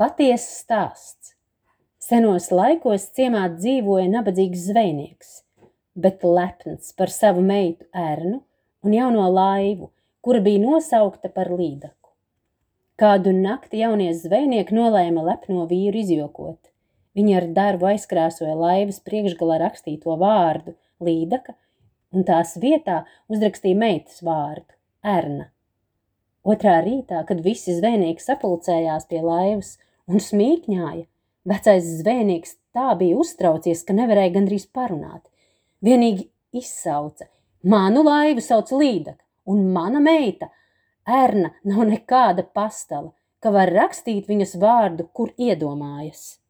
Patiesa stāsts. Senos laikos ciemā dzīvoja nabadzīgs zvejnieks, bet lepns par savu meitu ērnu un jauno laivu, kura bija nosaukta par līdaku. Kādu nakti jaunie zvejnieki nolēma lepno vīru izjokot. Viņi ar darbu aizkrāsoja laivas priekšgalā rakstīto vārdu līdaka un tās vietā uzrakstīja meitas vārdu Erna. Otrā rītā, kad visi zvejnieki sapulcējās pie laivas un smīkņāja, vecais zvejnieks tā bija uztraucies, ka nevarēja gandrīz parunāt. Vienīgi izsauca, manu laivu sauc Līdaka, un mana meita, Erna, nav nekāda pastala, ka var rakstīt viņas vārdu, kur iedomājas.